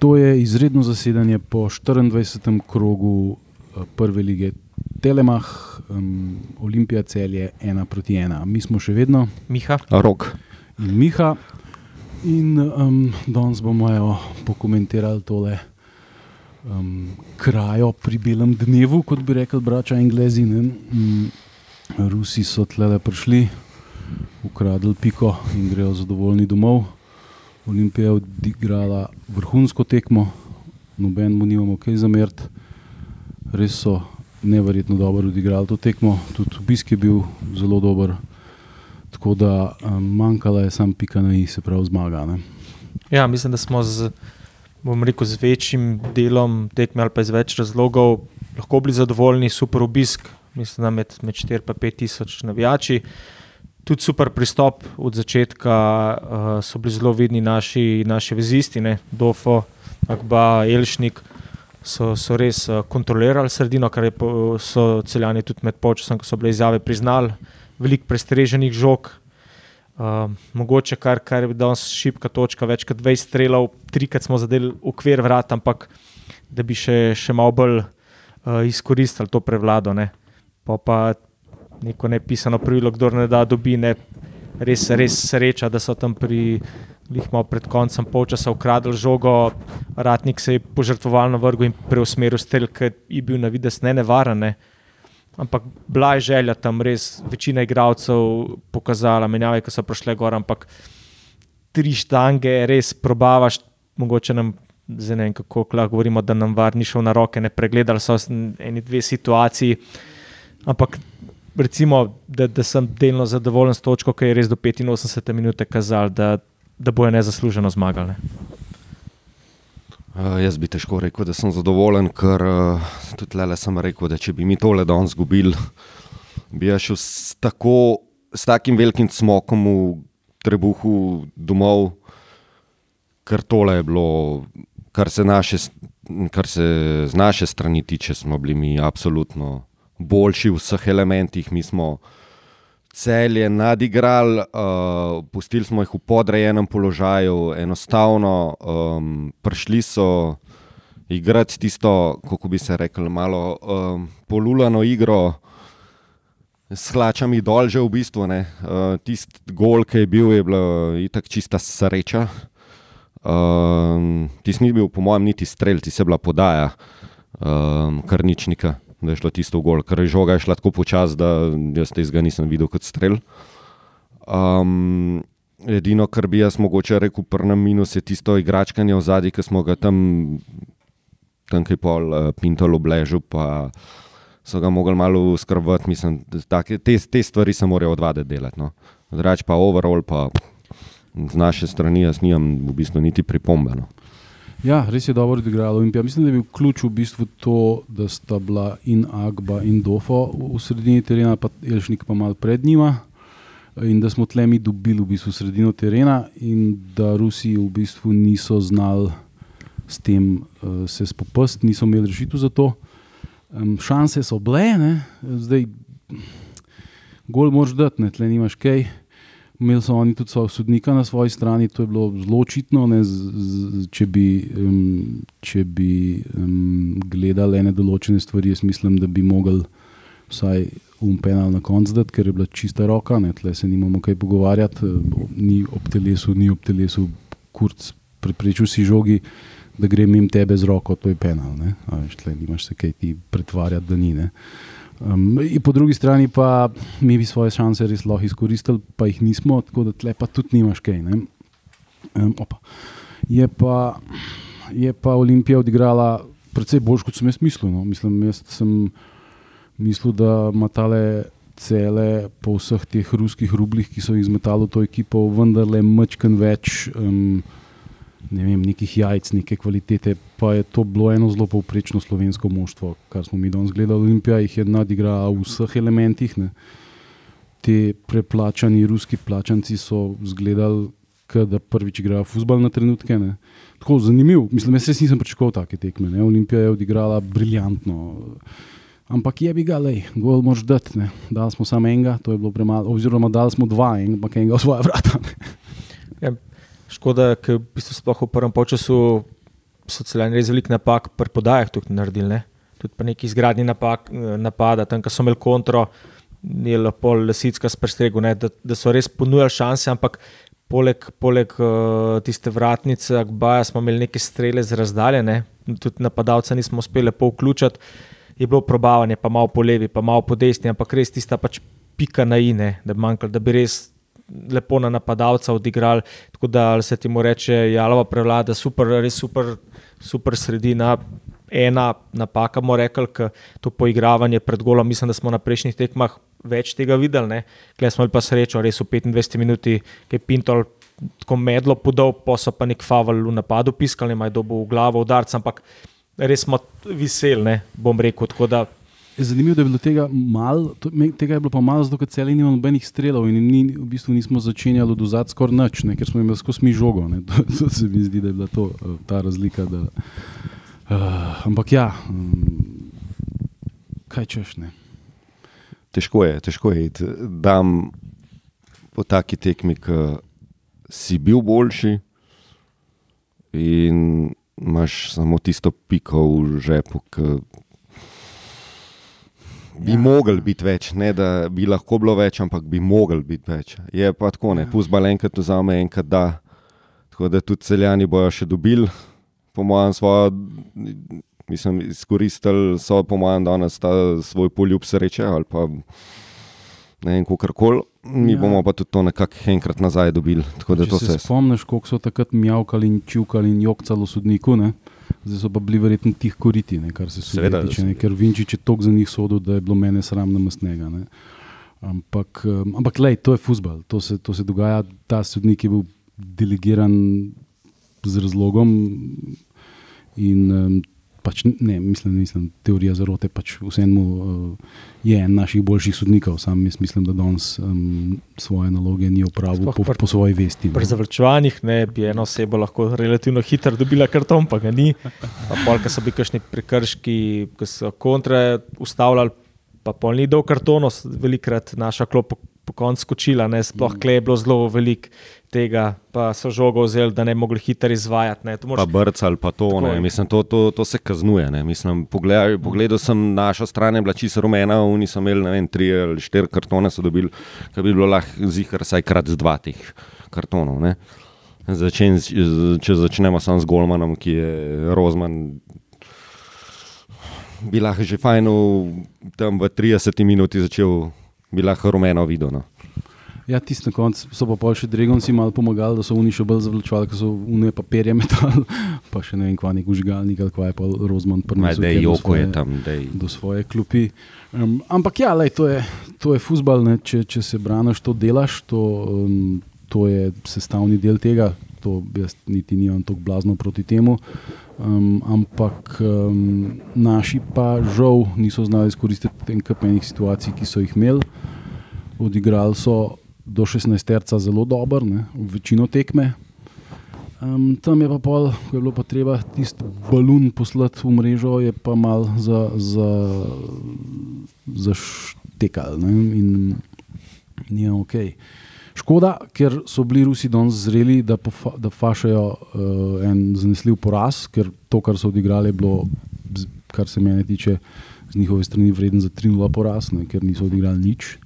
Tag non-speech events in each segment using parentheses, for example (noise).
To je izredno zasedanje po 24. krogu eh, prve lige Telemah, um, Olimpija celje ena proti ena. Mi smo še vedno Miha, Rok. in Miha. In um, danes bomo evo, pokomentirali tole um, krajo pri belem dnevu, kot bi rekli brača Englezi. ne. Um, Rusi so tle prišli, ukradli piko in grejo zadovoljni domov. Olimpija je odigrala vrhunsko tekmo, noben mu nimamo kaj zameriti. Res so neverjetno dobro odigrali to tekmo, tudi obisk je bil zelo dober. Tako da um, manjkala je samo pika na i, se pravi zmaga. Ne? ja, mislim, da smo z, rekel, z večjim delom tekme ali pa iz več razlogov lahko bili zadovoljni, super obisk, mislim, da med, med 4 in 5 tisoč navijači. Tudi super pristop od začetka, uh, so bili zelo vidni naši, naši vezisti, ne? Dofo, Akba, Elšnik. So, so res uh, kontrolirali sredino, kar je, so celjani tudi med počasom, ko so bile izjave priznali. Veliko prestreženih žog, uh, mogoče kar, kar je danes šipka točka, več kot 20 strelov, trikrat smo zadeli ukvir vrat, ampak da bi še, še malo bolj uh, izkoristili to prevlado. Ne. Pa pa neko nepisano pravilo, kdo ne da, dobi. Ne. Res, res sreča, da so tam pri. Lih malo pred koncem polčasa ukradli žogo, Ratnik se je požrtvovalno vrgel in preusmeril strel, ki je bil na vides ne nevaren. Ne. Ampak bila je želja tam res, večina igralcev pokazala, menjave, ki so prišle gor, ampak tri štange, res probavaš, mogoče nam, zdaj ne vem, kako lahko govorimo, da nam var ni šel na roke, ne pregledali so eni dve situaciji. Ampak recimo, da, da sem delno zadovoljen s točko, ki je res do 85 minut kazal, da, da bojo nezasluženo zmagali. Ne. Uh, jaz bi težko rekel, da sem zadovoljen, ker uh, tudi le sem rekel, da če bi mi tole danes izgubili, bi jaz šel s, tako, s takim velikim smokom v trebuhu domov, ker tole je bilo, kar se, naše, kar se z naše strani tiče, smo bili mi absolutno boljši v vseh elementih. Mi smo celje nadigrali, uh, pustili smo jih v podrejenem položaju, enostavno um, prišli so igrati tisto, kako bi se rekel, malo um, polulano igro. S hlačami dol, že v bistvu. Uh, Tisti gol, ki je bil, je bila itak čista sreča. Um, Tisti ni bil, po mojem, niti strel, ti se je bila podaja, um, kar ničnika, da je šlo tisto v gol, ker žoga je šla tako počasi, da jaz tega nisem videl kot strel. Um, edino, kar bi jaz mogoče rekel, prna minus je tisto igračkanje v zadnji, ki smo ga tam, tam kaj pol uh, pintol obležil, pa so ga mogli malo skrbeti. Mislim, take, te, te stvari se morajo odvade delati. No. Drugač pa overall, pa z naše strani jaz nimam v bistvu niti pripombe. Ja, res je dobro odigrala Olimpija. Mislim, da je bil ključ v bistvu to, da sta bila in Agba in Dofo v sredini terena, pa Elšnik pa malo pred njima. In da smo tle mi dobili v bistvu sredino terena, in da Rusi v bistvu niso znali s tem uh, se spopasti, niso imeli rešitev za to. Um, šanse so bile, ne? zdaj gol moraš dati, ne? tle nimaš kaj. Imeli so oni tudi svojega sodnika na svoji strani, to je bilo zelo očitno. ne, z- z- Če bi, um, če bi um, gledali ene določene stvari, jaz mislim, da bi mogli vsaj um penal na koncu dati, ker je bila čista roka, ne, tle se nimamo kaj pogovarjati, eh, ni ob telesu, ni ob telesu, kurc, preprečil si žogi, da gre mimo tebe z roko, to je penal. Ne, veš, tle nimaš se kaj ti pretvarjati, da ni. Ne. Um, po drugi strani pa mi bi svoje šanse res lahko izkoristili, pa jih nismo, tako da tle pa tudi nimaš kaj. ne. Um, opa. je, pa, je pa Olimpija odigrala precej bolj, kot sem jaz mislil. No. Mislim, jaz sem mislil, da ima tale cele po vseh teh ruskih rublih, ki so jih zmetali v to ekipo, vendarle mačken več. Um, ne vem, nekih jajc, neke kvalitete, pa je to bilo eno zelo povprečno slovensko moštvo, kar smo mi danes gledali. Olimpija jih je nadigrala v vseh elementih. Ne. Ti preplačani ruski plačanci so izgledali, da prvič igrajo futbol na trenutke. Ne. Tako zanimiv, mislim, jaz res nisem pričakoval take tekme. Ne. Olimpija je odigrala briljantno. Ampak je bi ga, le, gol mož dati. ne. Dali smo samo enega, to je bilo premalo, oziroma dali smo dva, en- ampak enega v svoje vrata. ne. Ja, škoda, ker v bistvu sploh v prvem času so celjani res velik napak pri podajah tukaj naredili. Ne? Tudi pri neki izgradnji napak, napada, tam, ko so imeli kontro, je lepo lesicka sprstregu, da, da so res ponujali šanse, ampak poleg, poleg uh, tiste vratnice, Akbaja, smo imeli neke strele z razdaljene, tudi napadalca nismo uspeli po vključiti. Je bilo probavanje, pa malo po levi, pa malo po desni, ampak res tista pač pika na ine, da bi manjkalo, da bi res lepo na napadalca odigrali. Tako da se ti mu reče, jalova prevlada, super, res super, super sredina. Ena napaka, moramo reči, to poigravanje pred golom. Mislim, da smo na prejšnjih tekmah več tega videli. Klej smo imeli pa srečo, res v 25 minuti, ki je Pintol tako medlo podal, pa so pa nek faval v napadu piskali, imajo dobo v glavo udarca, ampak res smo veseli, bom rekel. Zanimivo je, da je bilo tega malo, tega je bilo pa malo, zato ker celi nimamo nobenih strelov in ni, v bistvu nismo začenjali od zadaj skoraj nič, ne, ker smo imeli skozi mi žogo. (laughs) To, to se mi zdi, da je bila to, eh, ta razlika. Da, uh, ampak ja, um, kaj češ ne. Težko je, težko je. Dam po taki tekmi, ki si bil boljši in imaš samo tisto piko v žepu, ki bi ja. mogel biti več, ne da bi lahko bilo več, ampak bi mogel biti več. Je pa tako, ne, ja. pustbal enkrat vzame, enkrat da. Tako da tudi celjani bojo še dobili, po mojem, svojo, mislim, izkoristili so, po mojem, danes ta svoj poljub sreče ali pa ne vem, kako koli. Mi ja. bomo pa tudi to nekako enkrat nazaj dobili. Če se spomniš, koliko so takrat mjavkali in čukali in jokcali v sodniku, ne? Zdaj so pa bili verjetno tih koriti, ne, kar se seveda tiče, ker Vinčič je toliko za njih sodel, da je bilo mene sram namestnega. Ampak, um, ampak lej, to je futbal, to, to se dogaja. Ta sodnik je bil delegiran z razlogom in um, pač ne, mislim, mislim, teorija zarote. Pač Vseeno uh, je en naših boljših sodnikov, sam jaz mislim, da danes um, svoje naloge ni opravil po, po svoji vesti. Pri zavrčevanjih ne bi ena oseba lahko relativno hitro dobila karton, pa ga ni. Polka so bili kakšni prekrški, ki so kontra ustavljali, pa pol ni dol kartonov, velikrat naša klop po koncu skočila, ne, sploh mm. je bilo zelo veliko tega, pa so žogo vzeli, da ne bi mogli hitro izvajati. Ne, mož... Pa brcali pa to, Mislim, to, to, to se kaznuje. Mislim, pogledaj, pogledal sem naša stran, je bila čisto rumena, oni so imeli vem, tri ali štiri kartone, so dobili, ki bi bilo lahko zihar, saj krat z dva teh kartonov. Začen, če začnemo samo z Golmanom, ki je Rozman. Bi lahko že fajn v 30 minuti začel bi lahko rumeno videl. No. Ja, tisti na koncu so pa še Dregonci malo pomagali, da so oni še bolj zavlačevali, ker so unije papirje (laughs) metali, pa še ne vem, kva nek užigalnik ali kva je pa Rozman prinesel. Da joko je tam, da je. Do svoje klupi. Um, ampak ja, lej, to je, to je fusbal, če, če se braniš, to delaš, to, um, to je sestavni del tega, to jaz niti nimam tako blazno proti temu. Um, ampak um, naši pa žal niso znali izkoristiti enkratnih situacij, ki so jih imeli. Odigrali so do 16 terca zelo dober, ne, v večino tekme. Um, tam je pa pol, ko je bilo pa treba tisti balon poslati v mrežo, je pa mal za, za, za štekal ne, in ni ok. Škoda, ker so bili Rusi danes zreli, da, pofa, da fašajo uh, en zanesljiv poraz, ker to, kar so odigrali, je bilo, kar se mene tiče, z njihove strani vreden za 3-0 poraz, ne, ker niso odigrali nič.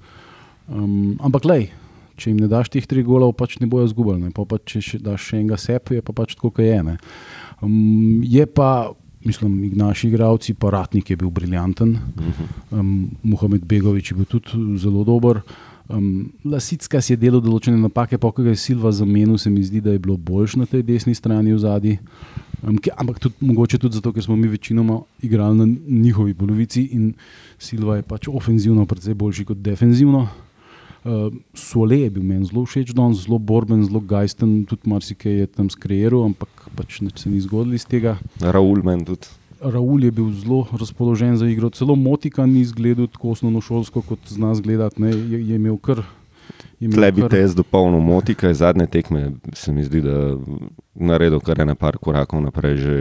Um, ampak, lej, če jim ne daš teh treh golov, pač ne bojo zgubili. Pa pa, če še daš še enega sepa, je pa pač tako, kot je. Um, je pa, mislim, naši igravci, pa Ratnik je bil briljanten, um, Mohamed Begovič je bil tudi zelo dober. Um, Lasicka si je delal določene napake, pa ko je Silva zamenil, se mi zdi, da je bilo boljš na tej desni strani v zadnji. Um, ampak tudi, mogoče tudi zato, ker smo mi večinoma igrali na njihovi polovici in Silva je pač ofenzivno, predvsej boljši kot defenzivno. Uh, Sole je bil meni zelo všeč, da je zelo borben, zelo gajsten, tudi marsikaj je tam skreiral, ampak pač se ni zgodili iz tega. Raul meni tudi. Raul je bil zelo razpoložen za igro, celo Motika ni izgledal tako osnovno šolsko, kot zna izgledati. Je, je imel kar. Tle bi te jaz dopolnil Motika, zadnje tekme se mi zdi, da je naredil kar ene par korakov naprej. Že.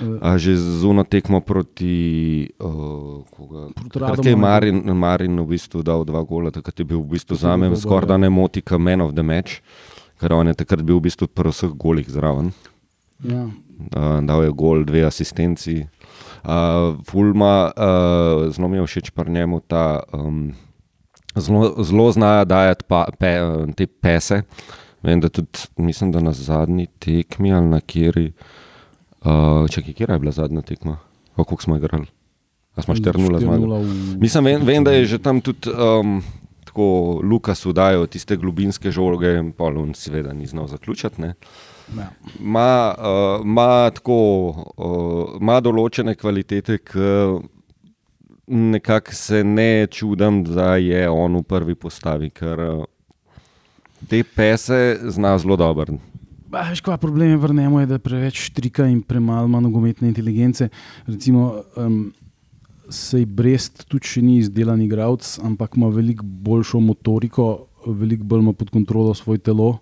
A že zuno tekmo proti Radu. Marin, Marin v bistvu dal dva gola, takrat je bil v bistvu za me skoraj da ne moti, kot man of the match, ker on je takrat bil v bistvu pri vseh golih zraven. Ja. Uh, dal je gol, dve asistenci. Uh, Fulma, uh, zelo mi je všeč pri njemu ta. Um, Zelo, zelo znajo dajati pa, pe, te pese. Vem, da tudi, mislim, da na zadnji tekmi ali na kjeri. Uh, Čakaj, kje je bila zadnja tekma? Kako smo igrali? A smo 4-0 zmagali? Mislim, vem, vem, da je že tam tudi um, tako Lukas udajal tiste globinske žoge in pol on seveda ni znal zaključiti. Ne? Ma, uh, ma, tako, uh, ma določene kvalitete, ki nekako se ne čudim, da je on v prvi postavi, ker uh, te pese zna zelo dobro. Veš, kva problem je v njemu, da je preveč štrika in premalo nogometne inteligence. Recimo, um, sej Brest tudi še ni izdelan igralec, ampak ima veliko boljšo motoriko, veliko bolj ima pod kontrolo svoje telo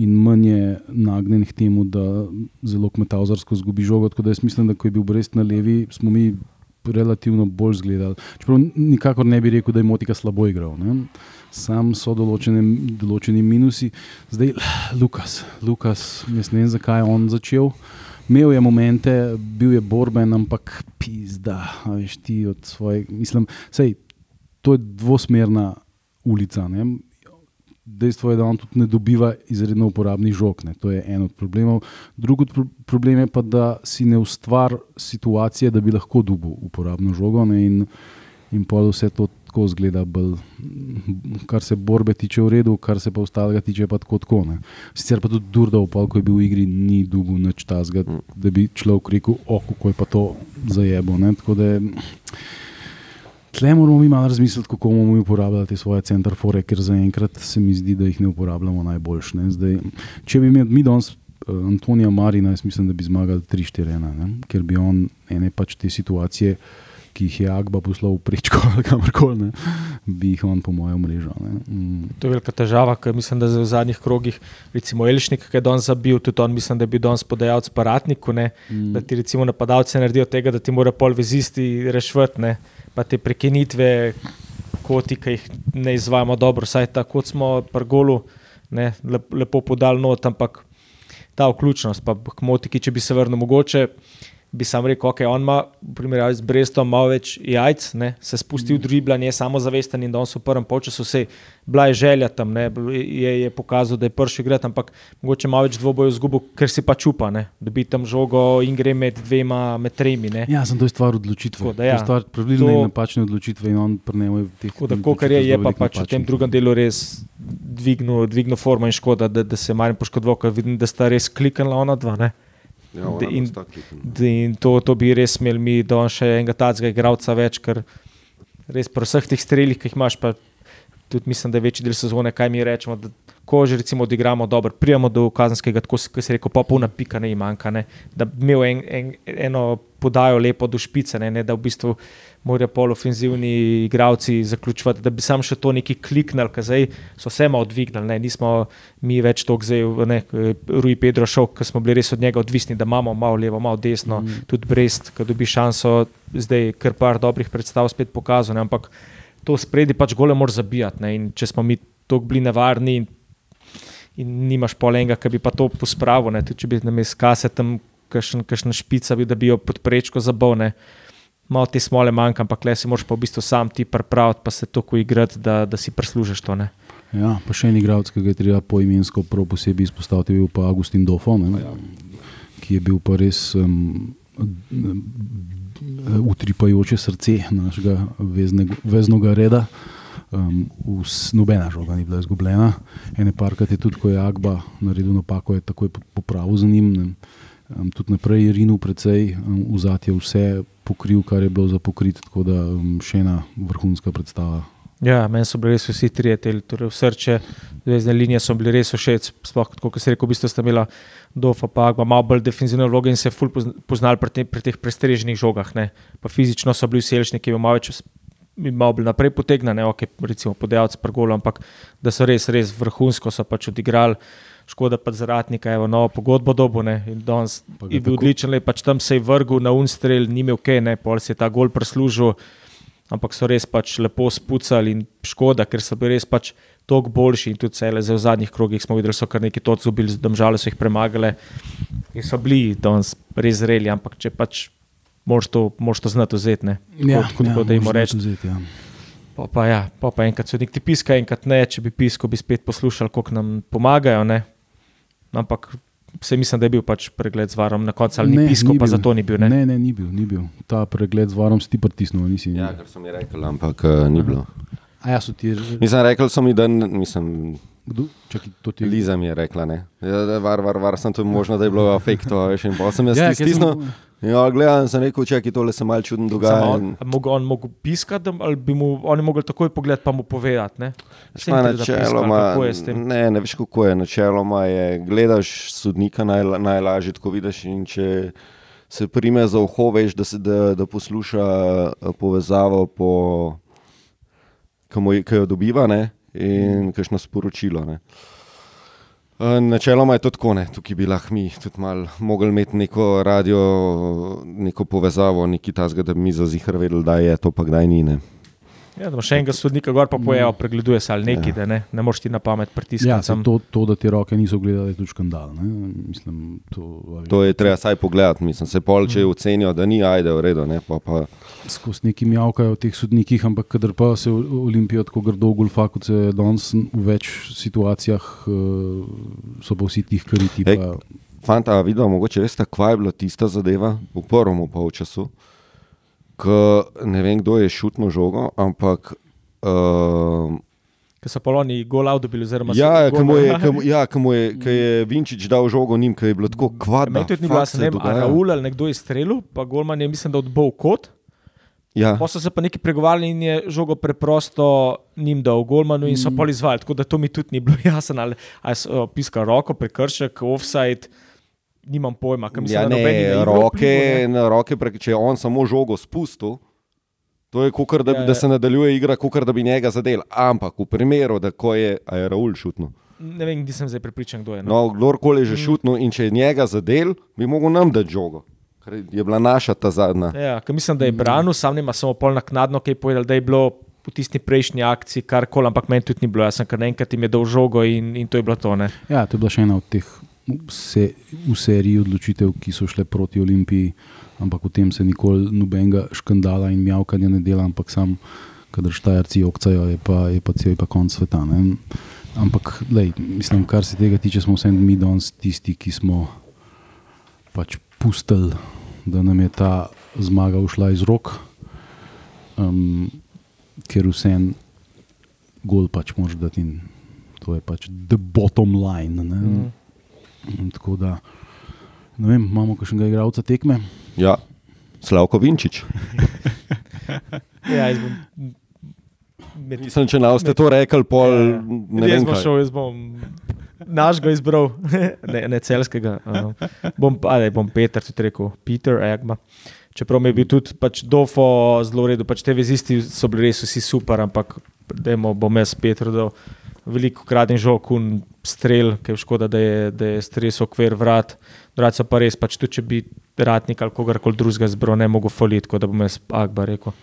in manj je nagnjen k temu, da zelo kmetavzarsko zgubi žogo. Tako da jaz mislim, da ko je bil Brest na levi, smo mi relativno bolj zgledali. Čeprav nikakor ne bi rekel, da je Motika slabo igral. Ne? Sam so določene, določeni minusi. Zdaj, Lukas, Lukas, jaz ne vem, zakaj je on začel. Imel je momente, bil je borben, ampak pizda, veš ti od svojega. Mislim, sej, to je dvosmerna ulica. Ne? Dejstvo je, da on tudi ne dobiva izredno uporabnih žog. Ne? To je en od problemov. Drugi pro problem je pa, da si ne ustvari situacije, da bi lahko dobil uporabno žogo. Ne? In, in pa vse to tako zgleda, bolj, kar se borbe tiče v redu, kar se pa ostalega tiče pa tako. tako ne? Sicer pa tudi Durda, opal, ko je bil v igri, ni dugo noč tazga, da bi človek rekel, oh, kako je pa to zajebo. Tle moramo mi malo razmisliti, kako bomo mi uporabljali te svoje centrafore, ker zaenkrat se mi zdi, da jih ne uporabljamo najboljš. Ne? Zdaj, če bi imeli mi danes uh, Antonija Marina, jaz mislim, da bi zmagali 3-4-1, ker bi on ene pač te situacije, ki jih je Agba poslal v prečko ali kamorkoli, bi jih on po mojem mrežu. Mm. To je velika težava, ker mislim, da v zadnjih krogih, recimo Elšnik, ki je danes zabil, tudi on mislim, da bi danes podajal s paratniku, mm. da ti recimo napadalci naredijo tega, da ti mora pol vezisti rešvati pa te prekinitve, koti, ki jih ne izvajamo dobro, saj tako smo pri golu ne, lepo podali not, ampak ta vključnost, pa kmotiki, če bi se vrnil mogoče bi sam rekel, okay, on ima, v primerjavi z Brestom, malo več jajc, ne? se spusti v mm. driblanje, samozavesten in da on so v prvem času vse bila je želja tam, je, je pokazal, da je prši igrati, ampak mogoče malo več dvobojev zgubo, ker si pa čupa, ne? da bi tam žogo in gre med dvema, med tremi. Ne? Ja, sem to je stvar odločitve. Tako, da, ja, to je stvar pravilne to, in napačne odločitve in on prenemo v teh. Tako da, kar je, je pa pač v tem drugem delu res dvignil, dvignil forma in škoda, da, da se je manj poškodoval, ker vidim, da sta res kliknila ona dva. Ne? Ja, in, in to, to bi res imeli mi, da on še enega tacga igralca več, ker res pri vseh teh strelih, ki jih imaš, pa tudi mislim, da je večji del sezone, kaj mi rečemo. Ko že recimo odigramo dobro, prijemo do kazenskega, tako se rekel, pa polna pika ne manjka, ne? da bi imel en, en, eno podajo lepo do špice, ne? Ne? da v bistvu morajo polofenzivni igravci zaključovati, da bi sam še to neki kliknili, ker zdaj so se malo odvignili, ne? nismo mi več to zdaj, Rui Pedro šel, ker smo bili res od njega odvisni, da imamo malo levo, malo desno, mm. tudi Brest, ki dobi šanso, zdaj kar par dobrih predstav spet pokazane, ampak to spredi pač gole mora zabijati ne? in če smo mi tako bili nevarni in, nimaš polenga, ki bi pa to pospravil, tudi če bi nam izkase tam kakšna špica, da bi jo podprečko zabavne. Malo ti smole manjka, ampak le si moraš pa v bistvu sam ti pripraviti, pa se tako igrati, da, da si prislužiš to. Ne? Ja, pa še en igralec, ki ga je treba poimensko prav posebej izpostaviti, je bil pa Agustin Dofo, ja. ki je bil pa res um, utripajoče srce našega veznega reda. Um, nobena žoga ni bila izgubljena. Ene parkrat je tudi, ko je Agba naredil napako, je takoj popravil za njim. Ne um, tudi naprej je rinil precej, um, vzati je vse pokril, kar je bilo za pokriti, tako da um, še ena vrhunska predstava. Ja, meni so bili res vsi tri teli, torej srce, zvezdne linije so bili res všeč. Sploh, kot se reče, v bistvu ste imeli dofa, pa malo bolj defensivne vloge in se ful poznali pri, te, pri teh prestreženih žogah. Ne. Pa fizično so bili vsi ki imajo malo več. Malo bolj naprej potegnjene, okay, recimo podajalci prgolo, ampak da so res, res vrhunsko so pač odigrali škoda pa zaradnika, evo, novo pogodbo dobo, ne, in danes je bil odličen, le pač tam se je vrgel na unstrel, ni imel kaj, ne, pol si je ta gol prislužil, ampak so res pač lepo spucali in škoda, ker so bili res pač toliko boljši in tudi cele v zadnjih krogih smo videli, da so kar neki to zubili, domžale so jih premagali in so bili danes res zreli, ampak če pač moraš to, moraš to znati vzeti, ne. Ja, Tako- tako da jim vzeti, ja. Pa, pa, ja, pa, pa enkrat sodnik ti piska, enkrat ne, če bi piskal, bi spet poslušali, kako nam pomagajo. Ne? Ampak se mislim, da je bil pač pregled z varom na koncu, ali ni Ne, piskal, pa bil. zato ni bil. Ne? Ne, ne, ni bil, ni bil. Ta pregled z varom si ti pritisnil, nisi. Ja, kar so mi rekli, ampak uh, ni bilo. A ja, so ti. Mislim, rekli so mi, da n- mislim, Kdo? To ti Liza mi je rekla, ne. Ja, da, var, var, var, sem to možno, da je bilo fake to, a veš, in pa sem jaz Ja, ja, sem- stisnil. Ja, gledam, sem rekel, čakaj, tole se malce čudno dogaja. In- on, a mogo, on mogel piskati, ali bi mu oni mogli takoj pogledati, pa mu povedati. Ne? Ma, načeloma, tem? ne, ne veš, kako je. Načeloma je, gledaš sodnika najla, najlažje, ko vidiš. in Če se prime za uho, veš, da, se, da, da posluša eh, povezavo, po, je- ki jo dobiva ne, in kakšno sporočilo. Ne. Eh, Načeloma je to tako, ne. tukaj bi lahko mi tudi malo mogli imeti neko radio, neko povezavo, neki tasga, da bi mi za zihar vedeli, da je to, pa kdaj ni. Ne. Ja, da imaš še enega sodnika, gor pa pojejo, pregleduje se ali neki, Ja. da ne, ne moreš ti na pamet pritiskati. Ja, sam. saj to, to, da ti roke niso gledali, je tudi škandal. Ne? Mislim, to, To je treba vsaj pogledati, mislim, se pol, če ocenijo, da ni, ajde, v redu, ne, pa, pa skozi neki mjavkajo o teh sodnikih, ampak kadar pa se o- Olimpija tako grdo golfa, kot se je danes v več situacijah, eh, so pa vsi tih kariti. Ej, Pa, Fanta, a videl, mogoče veste, kva je bila tista zadeva v prvem polčasu, ko ne vem, kdo je šutno žogo, ampak. Uh, Ker so poloni gol out dobili, oziroma ja, ki mu je, ki mu- ja, ki mu je, je Vinčič dal žogo njim, ki je bilo tako kvadro. Meni tudi ni bilo jasno, ne vem, ali Raul ali nekdo je strelil, pa Golman je, mislim, da odbol kot. Ja, Pa so se pa neki pregovarjali in je žogo preprosto njim dal Golmanu in so Mm. pol izvajali. Tako da to mi tudi ni bilo (laughs) jasno, ali, ali so piskali roko, prekršek, offside. Nimam pojma, kam ja se ne, roke, na roke, prek- če je on samo žogo spustil. To je kot da, Ja, ja. da se nadaljuje igra, kot da bi njega zadel. Ampak v primeru, da ko je, a je Raul šutno. Ne vem, nisem zdaj prepričan, kdo je. No. No, kdorkoli je že Mm. šutno in če je njega zadel, bi mogel nam dati žogo. Ker je bila naša ta zadnja. Ja, ker mislim, da je branil, sam nima samo pol naknadno, kaj povedal, da je bilo v tisti prejšnji akciji karkoli, ampak meni tudi ni bilo jasno, ker naenkrat jim je dal žogo in, in to je bilo to. Ne. ja, to je bila še ena od teh vse, v seriji odločitev, ki so šle proti Olimpiji, ampak v tem se nikoli nobenega škandala in mjavkanja ne dela, ampak sam, kadar štajerci okcajo, je pa, je pa cel je pa konc sveta. Ne? Ampak, lej, mislim, kar se tega tiče, smo vsem mi danes tisti, ki smo pač pustili, da nam je ta zmaga ušla iz rok, um, ker vsem gol pač moraš dati in to je pač the bottom line. Ne? Mm. Tako da, ne vem, imamo kakšnega igralca tekme. Ja, Slavko Vinčič. (laughs) Ja, jaz bom. Med, Mislim, če nam ste to rekli, pol Ja, ne jaz vem, bom kaj. šel, jaz bom našega izbral, (laughs) ne, ne celskega. Uh, bom, ali bom Peter tudi rekel, Peter Egma. Čeprav mi je bil tudi pač Dofo zelo v redu, pač te vezisti so bili res vsi super, ampak dajmo, bom jaz Peter dal veliko kraden žog, un strel, ki je škoda, da je, da je stres okvir vrat. Drugače so pa res, pač tudi če bi ratnik ali kogarkoli drugega zbral, ne mogo foliti, tako da bom jaz Agba rekel.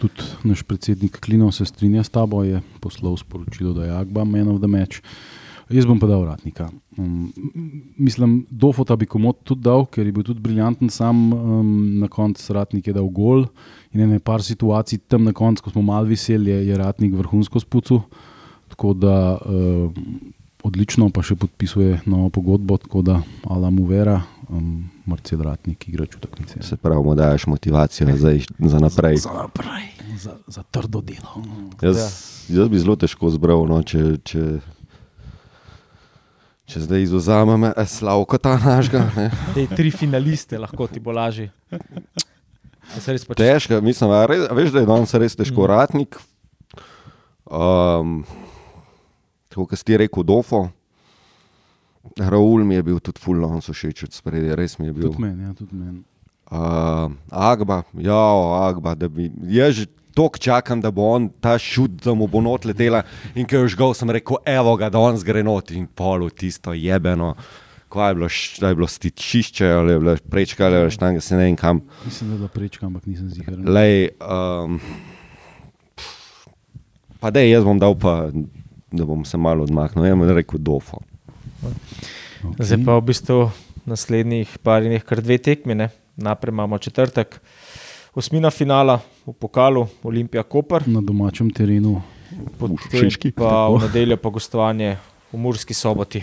Tudi naš predsednik Klinov se strinja s tabo, je poslal sporočilo, da je Agba man of the match. Jaz bom pa dal uradnika. Um, mislim, Dofota bi komod tudi dal, ker je bil tudi briljanten, sam um, na koncu Ratnik je dal gol in ene par situacij tam na koncu, ko smo malo veseli, je, je Ratnik vrhunsko spucu. Tako da uh, odlično, pa še podpisuje novo pogodbo, tako da Alam Uvera, um, Marcel Ratnik, igrač v taknici. Se pravi, mu daš motivacijo za, za naprej. Za naprej, za, za trdo delo. Jaz, jaz bi zelo težko zbral, no, če, če, če zdaj izuzamem eh, Slavko ta našega. ne. Te tri finaliste lahko ti bo lažje. Pač Težko, mislim, a res, veš, da je danes res težko. Mm. Ratnik, um, tako kot si ti rekel, Dofo. Raul mi je bil tudi full on všeč od spredje, res mi je bil. Tudi meni, ja, tudi meni. Uh, Agba, ja, Agba, da bi. Jaz že toliko čakam, da bo on ta šut, da mu bo not letela. In ko je žgal, sem rekel, evo ga, da on zgre not in polu tisto jebeno. Kaj je bilo, da je bilo stičišče, ali je bilo prečka, ali je bilo štange, se ne vem kam. Mislim, da je bila prečka, ampak nisem zigar. Lej, um, Pa da jaz bom dal, pa, da bom se malo odmaknil. Jaz bom rekel dofo. Okay. Zdaj pa v bistvu naslednjih par dneh kar dve tekmi. Ne? Naprej imamo četrtek, osmina finala v pokalu Olimpija Koper, Na domačem terenu. potem Šiški. pa v nedeljo pa gostovanje v Murski soboti.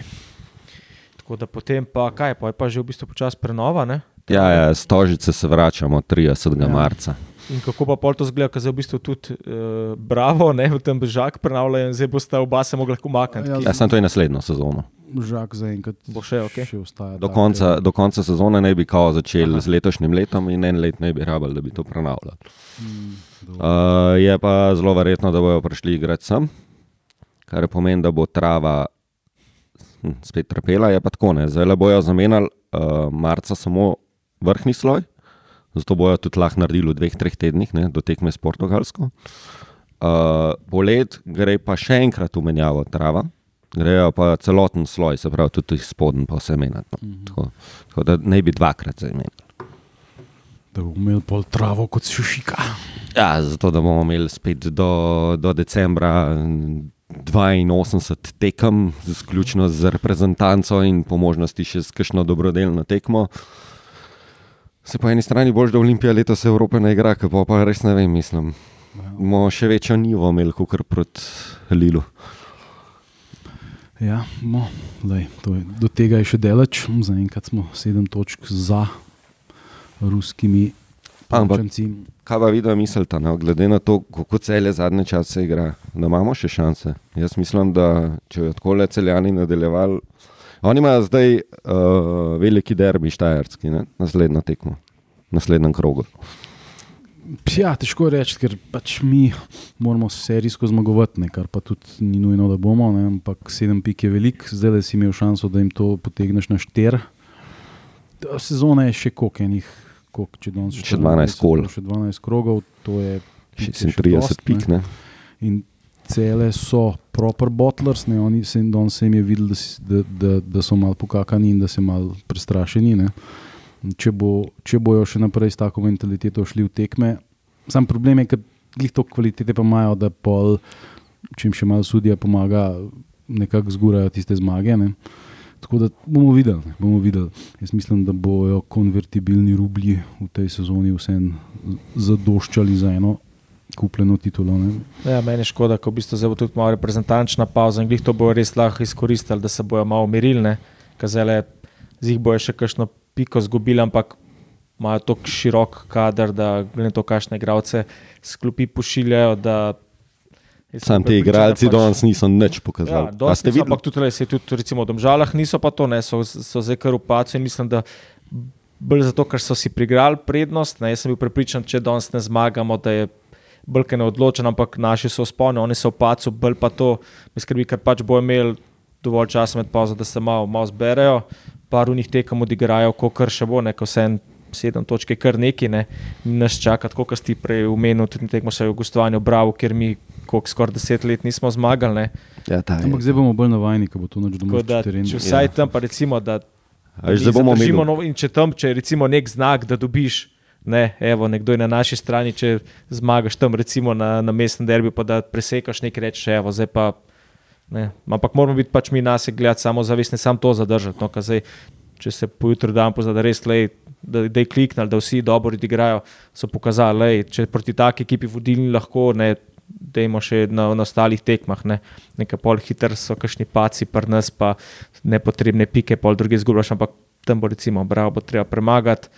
Tako da potem pa kaj, pa je pa že v bistvu počasi prenova. Ne? Ja, ja, stožice se vračamo 30. Ja. Marca. In kako pa pol to zgleda, ker zdaj v bistvu tudi uh, Bravo, ne, v tem žak prenavljajo in zdaj boste oba se mogli lahko umakniti. Ja, Ja, sem to je naslednjo sezono. Žak zaenkrat Bo še, okej. še ostaja. Do konca, ja. do konca sezone naj bi kao začeli Aha. z letošnjim letom in en let naj bi rabili, da bi to prenavljali. Mm, dobro. Uh, je pa zelo verjetno, da bodo prišli igrati sem, kar pomeni, da bo trava hm, spet trpela. Je pa tako, ne. zdaj le bojo zamenjali uh, marca samo vrhni sloj, zato bojo tudi lahko naredili v dveh, treh tednih, ne, do tekme s Portugalsko. Uh, polet gre pa še enkrat v menjavo trava. Grejo pa celoten sloj, se pravi, tudi spodnji pa vse menjati. No. Tako, tako da ne bi dvakrat zamenjali. Da bomo imeli pol travo kot sušika. Ja, zato da bomo imeli spet do, do decembra mm, 82 tekem, izključno z reprezentanco in po možnosti še s kakšno dobrodelno tekmo. Se po eni strani boš, da Olimpija letos Evrope ne igra, pa, pa res ne vem, mislim. Bomo še večjo nivo imeli kot proti Lilu. Ja, no, lej, je, do tega je še daleč, zaenkrat smo sedem točk za ruskimi Palčanci. Kaj pa vidno mislite, no? glede na to, kako celje zadnje čase igra, da imamo še šanse? Jaz mislim, da če bi tako le celjani nadaljevali. Oni imajo zdaj uh, veliki derbi štajerski, ne? naslednjo tekmo, naslednjem krogu. Ja, težko reči, ker pač mi moramo serijsko zmagovati, ne, kar pa tudi ni nujno, da bomo. Ne, ampak sedem pik je velik, zdaj le si imel šanso, da jim to potegneš na šter. Ta Sezona je še koliko enih, koliko, če danes Še 12 kol. Še 12 krogov, to je pik je še 36 dost, pik, ne? In cele so proper bottlers, ne, oni se, danes se jim je videl, da, si- da, da, da so malo pokakani in da so malo prestrašeni. Ne. Če, bo, če bojo še naprej s tako mentaliteto šli v tekme, sam problem je, ker jih to kvalitete pa imajo, da pol, če jim še malo sudija pomaga, nekako zgurajo tiste zmage. Ne. Tako da bomo videli, ne, bomo videli. Jaz mislim, da bojo konvertibilni rublji v tej sezoni vseeno zadoščali za eno kupljeno titulo. Ne. Ja, meni je škoda, ko v bistvu zdaj bo tudi malo reprezentančna pauza in glih to bo res lahko izkoristili, da se bojo malo umirili. Kazale, z jih bojo še kakšno piko zgubili, ampak imajo tako širok kader, da glede na to, kakšne igralce sklopi pošiljajo. da Sam ti igralci pač- danes niso nič Ja, pokazali. A dosti ste niso, videli? ampak tudi, saj tudi recimo, v Domžalah niso pa to, ne, so, so zdaj kar upaci in mislim, da bolj zato, ker so si prigrali prednost. Ne, jaz sem bil prepričan, če danes ne zmagamo, da je bolj kaj neodločen, ampak naši so spolni, oni so opacu, bolj pa to, mi skrbi, ker pač bo imel dovolj časa med pauzo, da se malo, malo zberejo, par unih tekem odigrajo, ko kar še bo, neko se en. Sedem točk je kar neki, ne. nas čaka, tako kot ste prej omenili, tudi tekmo se v gostovanju Bravo, ker mi koliko, skoraj deset let nismo zmagali. Ne. Ja, ta je. Ampak zdaj bomo bolj navajeni, ko bo to noč domov da, če vsaj Ja. tam, pa recimo, da, A veš, zdaj bomo imeli. zadržimo nov, in če tam, če je recimo nek znak, da dobiš, ne, evo, nekdo je na naši strani, če zmagaš tam, recimo na, na mestnem derbi, pa da presekaš nekaj reči, evo, zdaj pa. Ne. Ampak moramo biti pač mi nas gledati samo zavestni, samo to zadržati. No, zdaj, če se pojutro dan pozna, da res lej, da, da je kliknili, da vsi dobro odigrajo, so pokazali, lej, če proti taki ekipi vodilni lahko, ne, dajmo še na, na ostalih tekmah. Ne. Nekaj pol hiter so kakšni paci, pa nas pa nepotrebne pike, pol druge zgubljaš, ampak tam bo recimo, bravo, bo treba premagati,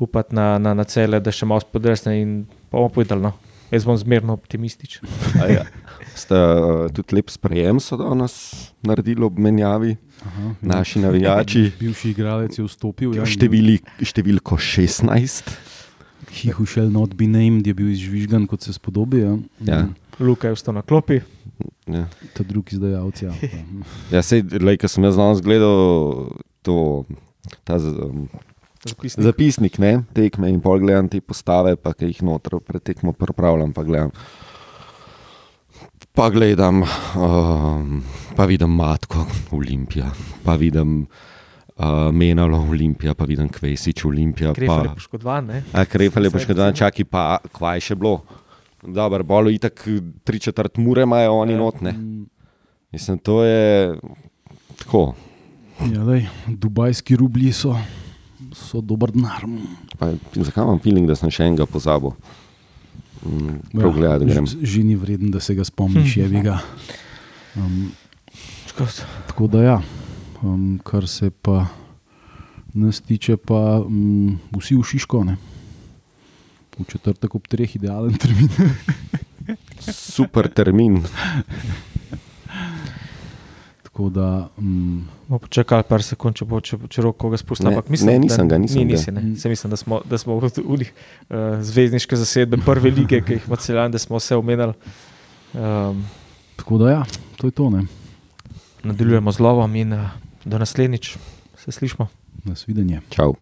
upati na, na, na cele, da še malo spodrsne in bomo povedali. No. Jaz bom zmerno optimističen. A Ja. Ste uh, tudi lep sprejem so danes naredili ob menjavi, Aha, naši navijači. (laughs) Bivši igralec je vstopil. Ja, Števili, številko 16. He who shall not be named je bil izžvižgan, kot se spodobi. Ja. Ja. Luka je vstal na klopi. Ja. Ta drugi izdajalec. Ja. Ja, sej, lej, ko sem jaz danes gledal to, ta um, Zapisnik. zapisnik, ne, tekme in pol gledam te postave, pa ki jih noter pretekmo pripravljam, pa gledam. Pa gledam, um, pa vidim Matko Olimpija, pa vidim uh, Menalo Olimpija, pa vidim Kvesič Olimpija. Krefel je Pa, poškodovan, ne? a Krefel je poškodovan, čaki pa, kvaj še bilo. Dobro, bolo itak tri četrt mure imajo oni notne. Mm, Mislim, to je tako. Ja, daj, dubajski rublji so, so dober denar. Pa, zakaj imam feeling, da sem še enega pozabil? Mm, prav gledati grem. že, že ni vreden, da se ga spomniš, je bi ga. Um, Škoda. tako da ja, um, kar se pa nas tiče, pa um, vsi v Šiško, ne. V četrtek ob treh idealen termin. Super termin. Tako da um, Bomo počakali par sekund, če bo če, če rok koga spustil. Ne, Ampak mislim, ne, nisem da, ga, nisem ni, nisi, ne. Se mislim, da smo, da smo v unih uh, zvezdniške zasedbe prve lige, ki jih ima celjan, da smo vse omenjali. Um, tako da ja, to je to, ne. nadaljujemo z lovom in uh, do naslednjič se slišmo. Nasvidenje. Čau.